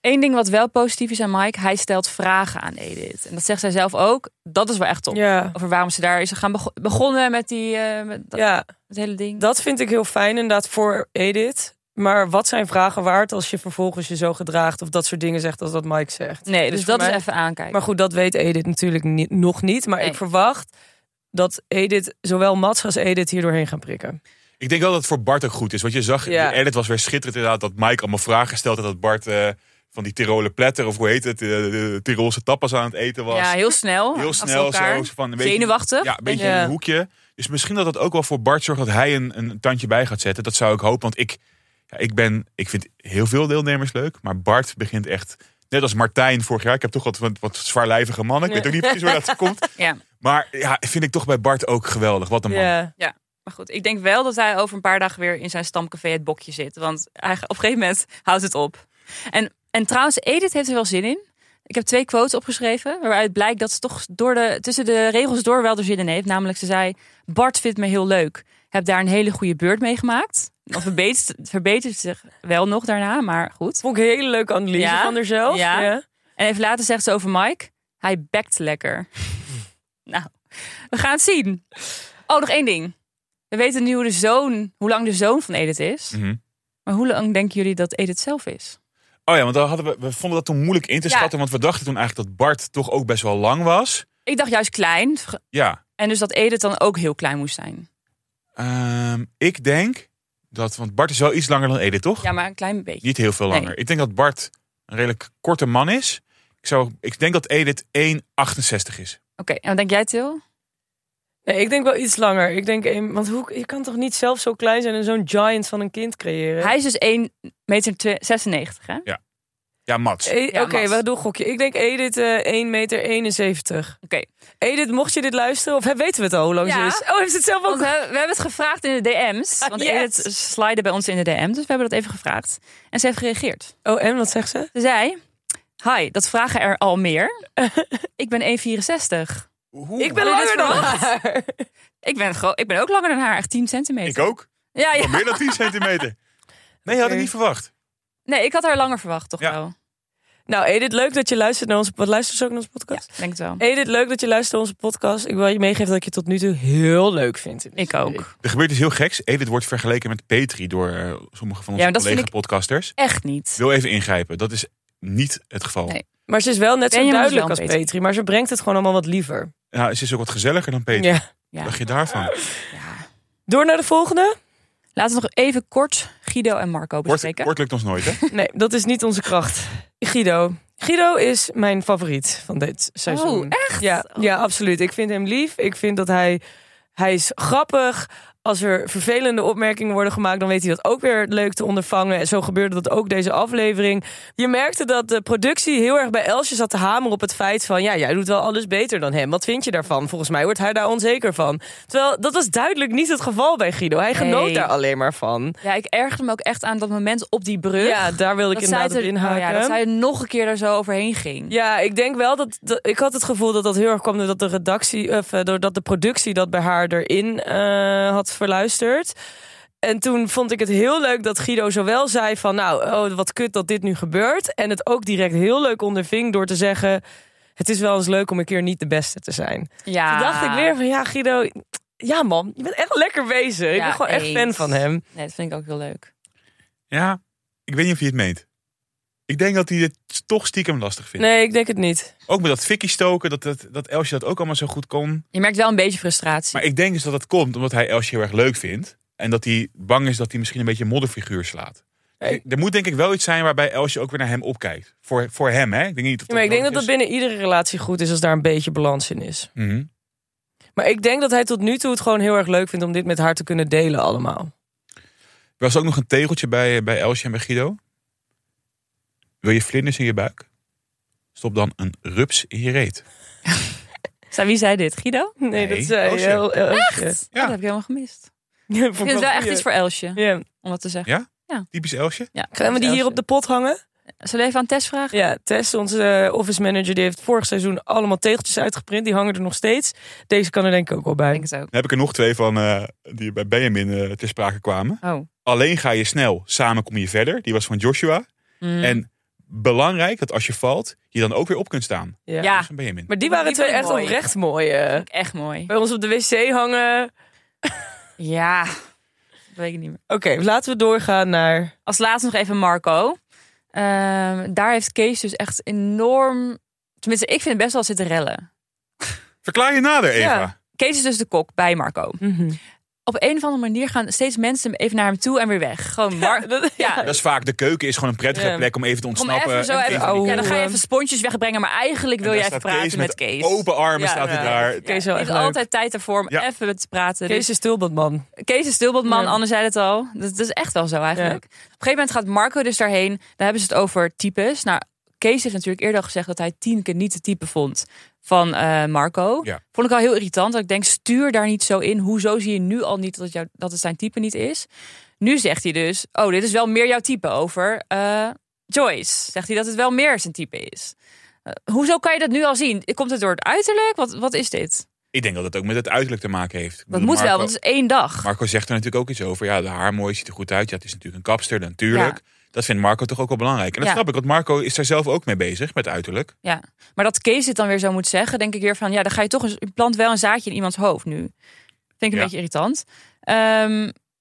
Eén ding wat wel positief is aan Mike, hij stelt vragen aan Edith. En dat zegt zij zelf ook. Dat is wel echt top. Ja. Over waarom ze daar is gaan bego- begonnen met die eh, met dat, ja, het hele ding. dat vind ik heel fijn inderdaad voor Edith. Maar wat zijn vragen waard als je vervolgens je zo gedraagt of dat soort dingen zegt als dat Mike zegt? nee, dus, voor dat mij- is even aankijken. Maar goed, dat weet Edith natuurlijk niet, nog niet. Maar Nee. ik verwacht dat Edith, zowel Mats als Edith hier doorheen gaan prikken. Ik denk wel dat het voor Bart ook goed is. Want je zag, Ja. de edit was weer schitterend inderdaad. Dat Mike allemaal vragen stelde. Dat Bart eh, van die Tiroler pletter, of hoe heet het, eh, de Tirolse tapas aan het eten was. ja, heel snel. Heel snel zo. Van een beetje, Zenuwachtig. Ja, een beetje Ja. in een hoekje. Dus misschien dat het ook wel voor Bart zorgt dat hij een, een tandje bij gaat zetten. Dat zou ik hopen. Want ik, ja, ik, ben, ik vind heel veel deelnemers leuk. Maar Bart begint echt, net als Martijn vorig jaar. Ik heb toch wat, wat, wat zwaarlijvige mannen. Ik weet ook niet precies waar dat komt. Ja. Maar ja, vind ik toch bij Bart ook geweldig. Wat een man. Ja. Maar goed, ik denk wel dat hij over een paar dagen weer in zijn stamcafé het bokje zit. Want hij, op een gegeven moment houdt het op. En, en trouwens, Edith heeft er wel zin in. Ik heb twee quotes opgeschreven. Waaruit blijkt dat ze toch door de, tussen de regels door wel er zin in heeft. Namelijk, ze zei: Bart vindt me heel leuk. Heb daar een hele goede beurt mee gemaakt. Dan verbetert, verbetert zich wel nog daarna, maar goed. Vond ik een hele leuke analyse Ja. van haarzelf. Ja. Ja. En even later zegt ze over Mike: hij bekt lekker. nou, we gaan het zien. Oh, nog één ding. We weten nu hoe, de zoon, hoe lang de zoon van Edith is. Mhm. Maar hoe lang denken jullie dat Edith zelf is? Oh ja, want dan hadden we, we vonden dat toen moeilijk in te Ja. schatten. Want we dachten toen eigenlijk dat Bart toch ook best wel lang was. Ik dacht juist klein. Ja, En dus dat Edith dan ook heel klein moest zijn. Ehm, ik denk dat, want Bart is wel iets langer dan Edith, toch? Ja, maar een klein beetje. Niet heel veel Nee. langer. Ik denk dat Bart een redelijk korte man is. Ik, zou, ik denk dat Edith 1,68 is. Oké, en wat denk jij, Til? Nee, ik denk wel iets langer. Ik denk, een- want hoe, je kan toch niet zelf zo klein zijn en zo'n giant van een kind creëren? Hij is dus 1 meter 96, hè? Ja, Mats. E- Ja, Oké, Mats. we doen een gokje. Ik denk Edith eh 1 meter 71. Oké. Edith, mocht je dit luisteren, of weten we het al hoe lang Ja. ze is? Oh, heeft ze het zelf ook? we, we hebben het gevraagd in de DM's. Ah, Want yes. Edith slide bij ons in de DM. Dus we hebben dat even gevraagd. En ze heeft gereageerd. Oh, en wat zegt ze? Ze zei... Hi, dat vragen er al meer. ik ben 1,64. Hoe? Ik ben langer dan haar. Ik ben, ik ben ook langer dan haar, echt 10 centimeter. Ik ook. Ja, ja. meer dan 10 centimeter. Nee, had ik niet verwacht. Nee, ik had haar langer verwacht, toch Ja. wel? Nou, Edith, leuk dat je luistert naar onze... Wat luistert ze ook naar onze podcast? Denk het wel. Edith, leuk dat je luistert naar onze podcast. Ik wil je meegeven dat ik je tot nu toe heel leuk vind. Ik ook. Er gebeurt iets heel geks. Edith wordt vergeleken met Petri door eh, sommige van onze Ja, collega-podcasters. Echt niet. Ik wil even ingrijpen. Dat is niet het geval. Nee. Maar ze is wel net zo duidelijk als Petri. Petri. Maar ze brengt het gewoon allemaal wat liever. Ja, ze is ook wat gezelliger dan Petri. Ja. Ja. Dacht je daarvan? ja. Door naar de volgende. Laten we nog even kort Guido en Marco Kort, bespreken. kort lukt ons nooit, hè? Nee, dat is niet onze kracht. Guido. Guido is mijn favoriet van dit seizoen. Oh, echt? Ja, ja, absoluut. Ik vind hem lief. Ik vind dat hij, hij is grappig. Als er vervelende opmerkingen worden gemaakt, dan weet hij dat ook weer leuk te ondervangen. En zo gebeurde dat ook deze aflevering. Je merkte dat de productie heel erg bij Elsje zat te hameren op het feit van... ja, jij doet wel alles beter dan hem. Wat vind je daarvan? Volgens mij wordt hij daar onzeker van. Terwijl dat was duidelijk niet het geval bij Guido. Hij genoot Nee. daar alleen maar van. Ja, ik ergerde me ook echt aan dat moment op die brug. Ja, daar wilde ik inderdaad op er- inhaken. oh ja, dat zij nog een keer daar zo overheen ging. Ja, ik denk wel dat, dat- ik had het gevoel dat dat heel erg kwam doordat de redactie of eh, doordat de productie dat bij haar erin eh, had verluisterd. En toen vond ik het heel leuk dat Guido zowel zei van nou, oh, wat kut dat dit nu gebeurt. En het ook direct heel leuk onderving door te zeggen: het is wel eens leuk om een keer niet de beste te zijn. Ja. Toen dacht ik weer van ja, Guido, ja man, je bent echt lekker bezig. ik ben gewoon echt eens. fan van hem. Nee, dat vind ik ook heel leuk. Ja, ik weet niet of je het meent. Ik denk dat hij het toch stiekem lastig vindt. Nee, ik denk het niet. Ook met dat fikkie stoken, dat, dat, dat Elsje dat ook allemaal zo goed kon. Je merkt wel een beetje frustratie. Maar ik denk dus dat dat komt omdat hij Elsje heel erg leuk vindt. En dat hij bang is dat hij misschien een beetje een modderfiguur slaat. Nee. Er moet denk ik wel iets zijn waarbij Elsje ook weer naar hem opkijkt. Voor, voor hem, hè? Ik denk niet of Ja, maar ik denk dat dat binnen iedere relatie goed is als daar een beetje balans in is. Mhm. Maar ik denk dat hij tot nu toe het gewoon heel erg leuk vindt om dit met haar te kunnen delen allemaal. Er was ook nog een tegeltje bij, bij Elsje en bij Guido. Wil je vlinders in je buik? Stop dan een rups in je reet. Wie zei dit? Guido? Nee, Nee, dat zei Elsje. heel, heel Elsje. Ja. Oh, dat heb ik helemaal gemist. Ja, Ik vind het wel echt iets voor Elsje, Ja. om dat te zeggen. Typisch Elsje. Ja, Gaan we die hier op de pot hangen? Zullen we even aan Tess vragen? Ja, Tess, onze eh, office manager, die heeft vorig seizoen allemaal tegeltjes uitgeprint. Die hangen er nog steeds. Deze kan er denk ik ook wel Ik bij. denk het ook. Dan heb ik er nog twee van eh, die bij Benjamin eh ter sprake kwamen. Oh. Alleen ga je snel, samen kom je verder. Die was van Joshua. Mm. En belangrijk dat als je valt, je dan ook weer op kunt staan. Ja. Ja. Benjamin. Maar die Die waren twee ik echt mooi. oprecht mooi. eh. Echt mooi. Bij ons op de wc hangen. Ja, dat weet ik niet meer. Oké, laten we doorgaan naar... Als laatste nog even Marco. Ehm, daar heeft Kees dus echt enorm... Tenminste, ik vind het best wel zitten rellen. Verklaar je nader, Eva. Ja. Kees is dus de kok bij Marco. Mhm. Op een of andere manier gaan steeds mensen even naar hem toe en weer weg. Gewoon Mar ja, Dat is vaak, de keuken is gewoon een prettige Ja. plek om even te Kom ontsnappen. even zo En even, ja, dan ga je even sponsjes wegbrengen, maar eigenlijk En wil jij even praten Kees met, Kees. Open armen Ja, staat hij ja. daar. Kees heeft altijd tijd ervoor om Ja. even te praten. Kees Dus is stilbandman. Kees is stilbandman, Ja. Anne zei het al. Dat, dat is echt wel zo eigenlijk. Op een gegeven moment gaat Marco dus daarheen. Daar hebben ze het over types. Nou, Kees heeft natuurlijk eerder al gezegd dat hij Tienke niet de type vond van eh, Marco. Ja. Vond ik al heel irritant. Dat ik denk, stuur daar niet zo in. Hoezo zie je nu al niet dat het, jou, dat het zijn type niet is? Nu zegt hij dus, oh, dit is wel meer jouw type over eh, Joyce. Zegt hij dat het wel meer zijn type is. Eh, hoezo kan je dat nu al zien? Komt het door het uiterlijk? Wat, wat is dit? Ik denk dat het ook met het uiterlijk te maken heeft. Dat bedoel, moet wel, want het is één dag. Marco zegt er natuurlijk ook iets over. Ja, de haar mooi ziet er goed uit. Ja, het is natuurlijk een kapster, natuurlijk. Dat vindt Marco toch ook wel belangrijk. En dat Ja. snap ik, want Marco is daar zelf ook mee bezig, met uiterlijk. Ja, maar dat Kees dit dan weer zo moet zeggen, denk ik weer van ja, dan ga je toch eens je plant wel een zaadje in iemands hoofd nu. Vind ik een Ja. beetje irritant. Ehm,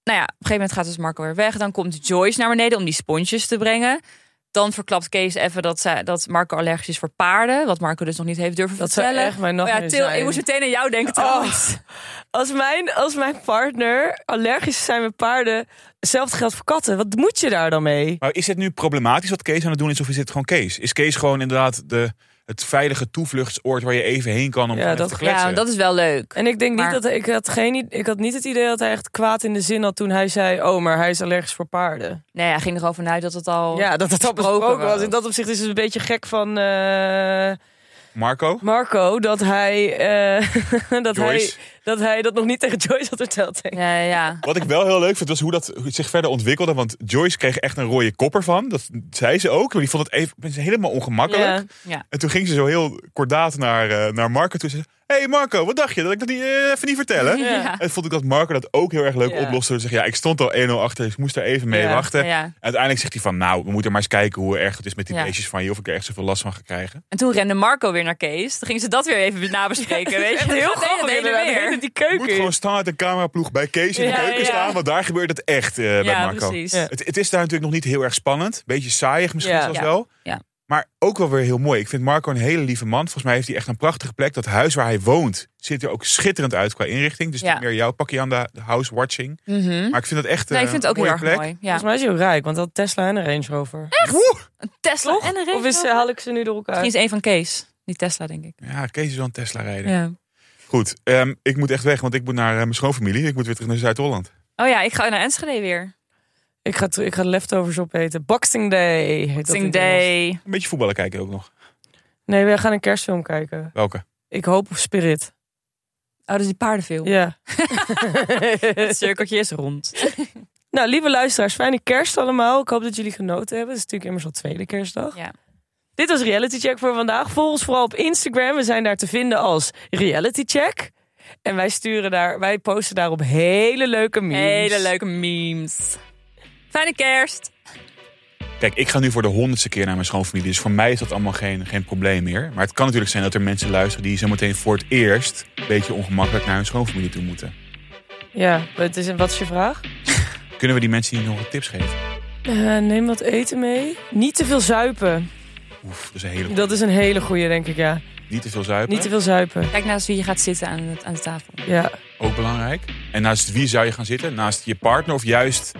nou ja, op een gegeven moment gaat dus Marco weer weg. Dan komt Joyce naar beneden om die sponsjes te brengen. Dan verklapt Kees even dat, zij, dat Marco allergisch is voor paarden. Wat Marco dus nog niet heeft durven Dat zou vertellen. echt mijn Oh ja, Til, zijn. ik moest meteen aan jou denken trouwens. Als mijn, als mijn partner allergisch zijn met paarden, hetzelfde geldt voor katten. Wat moet je daar dan mee? Maar is het nu problematisch wat Kees aan het doen is, of is dit gewoon Kees? Is Kees gewoon inderdaad de, het veilige toevluchtsoord waar je even heen kan om Ja, dat- te kletsen? Ja, dat is wel leuk. En ik denk Maar- niet dat ik had geen ik had niet het idee dat hij echt kwaad in de zin had toen hij zei: "Oh, maar hij is allergisch voor paarden." Nee, hij ging erover uit dat het al... Ja, dat het al besproken besproken was. was. In dat opzicht is het een beetje gek van eh, Marco? Marco dat hij, eh, dat hij dat hij dat nog niet tegen Joyce had verteld. denk ik. Ja, ja. Wat ik wel heel leuk vind, was hoe dat hoe het zich verder ontwikkelde. Want Joyce kreeg echt een rode kopper van. Dat zei ze ook. Maar die vond het even, helemaal ongemakkelijk. Ja. ja. En toen ging ze zo heel kordaat naar, eh, naar Marco toe. Ze zei, hey Marco, wat dacht je? Dat ik dat niet, eh, even niet vertellen? Ja. En vond ik dat Marco dat ook heel erg leuk Ja. oploste. Zeggen, ja, ik stond al 1-0 achter, dus ik moest er even mee Ja. wachten. ja. Uiteindelijk zegt hij van, nou, we moeten maar eens kijken hoe erg het is met die beestjes van je. Of ik er echt zoveel last van ga krijgen. En toen rende Marco weer naar Kees. Toen ging ze dat weer even nabespreken. weet je? Heel grappig inderdaad. die Je moet keuken. gewoon standaard een cameraploeg bij Kees in de keuken staan. Want daar gebeurt het echt eh, bij Marco. Het, het is daar natuurlijk nog niet heel erg spannend. Beetje saaiig misschien zelfs Ja. wel. Ja. Maar ook wel weer heel mooi. Ik vind Marco een hele lieve man. Volgens mij heeft hij echt een prachtige plek. Dat huis waar hij woont ziet er ook schitterend uit qua inrichting. Dus Ja. niet meer jouw pakje aan de house watching. Mhm. Maar ik vind het echt Nee, eh, ik vind het ook een heel mooie erg plek. mooi. Ja. Volgens mij is hij ook rijk, want had Tesla en een Range Rover. Woe! Een Tesla en een Range Of is, Rover. haal ik ze nu door elkaar? Misschien is een van Kees. Die Tesla, denk ik. Ja, Kees is wel een Tesla rijden. Ja. Goed, ehm, ik moet echt weg, want ik moet naar eh, mijn schoonfamilie. Ik moet weer terug naar Zuid-Holland. Oh ja, ik ga naar Enschede weer. Ik ga, ik ga leftovers opeten. Boxing Day. heet dat in Boxing Engels. Day. Een beetje voetballen kijken ook nog. Nee, we gaan een kerstfilm kijken. Welke? Ik hoop op Spirit. Oh, dus die paardenfilm. Ja. Het cirkeltje is rond. nou, lieve luisteraars, fijne kerst allemaal. Ik hoop dat jullie genoten hebben. Het is natuurlijk immers al tweede kerstdag. Ja. Dit was Reality Check voor vandaag. Volg ons vooral op Instagram. We zijn daar te vinden als Reality Check. En wij sturen daar, wij posten daarop hele leuke memes. Hele leuke memes. Fijne kerst. Kijk, ik ga nu voor de honderdste keer naar mijn schoonfamilie. Dus voor mij is dat allemaal geen, geen probleem meer. Maar het kan natuurlijk zijn dat er mensen luisteren die zometeen voor het eerst een beetje ongemakkelijk naar hun schoonfamilie toe moeten. Ja, wat is, wat is je vraag? Kunnen we die mensen niet nog wat tips geven? Eh, neem wat eten mee. Niet te veel zuipen. Oef, dat is een hele Dat is een hele goeie, denk ik, ja. Niet te veel zuipen. Niet te veel zuipen. Kijk naast wie je gaat zitten aan, het, aan de tafel. Ja. Ook belangrijk. En naast wie zou je gaan zitten? Naast je partner of juist...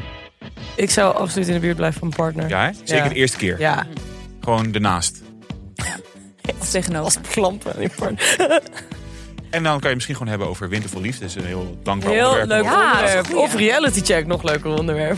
Ik zou absoluut in de buurt blijven van mijn partner. Ja, hè? Zeker Ja. de eerste keer. Ja. Gewoon ernaast. Of tegenover. Klampen aan je partner. En dan kan je misschien gewoon hebben over wintervol liefde. Dat is een heel dankbaar Heel onderwerp. leuk Ja, onderwerp. Of reality check, nog leuker onderwerp.